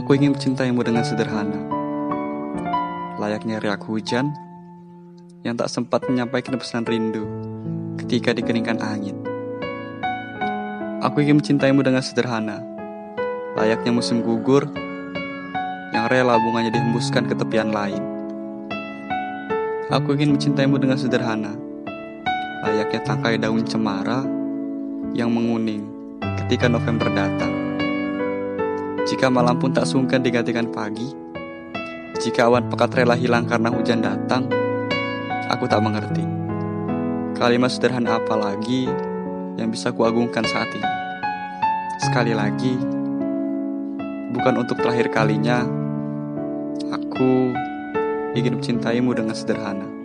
Aku ingin mencintaimu dengan sederhana, layaknya riak hujan yang tak sempat menyampaikan pesan rindu ketika dikeningkan angin. Aku ingin mencintaimu dengan sederhana, layaknya musim gugur yang rela bunganya dihembuskan ke tepian lain. Aku ingin mencintaimu dengan sederhana, layaknya tangkai daun cemara yang menguning ketika November datang. Jika malam pun tak sungkan digantikan pagi, jika awan pekat rela hilang karena hujan datang, aku tak mengerti. Kalimat sederhana apa lagi yang bisa kuagungkan saat ini? Sekali lagi, bukan untuk terakhir kalinya, aku ingin mencintaimu dengan sederhana.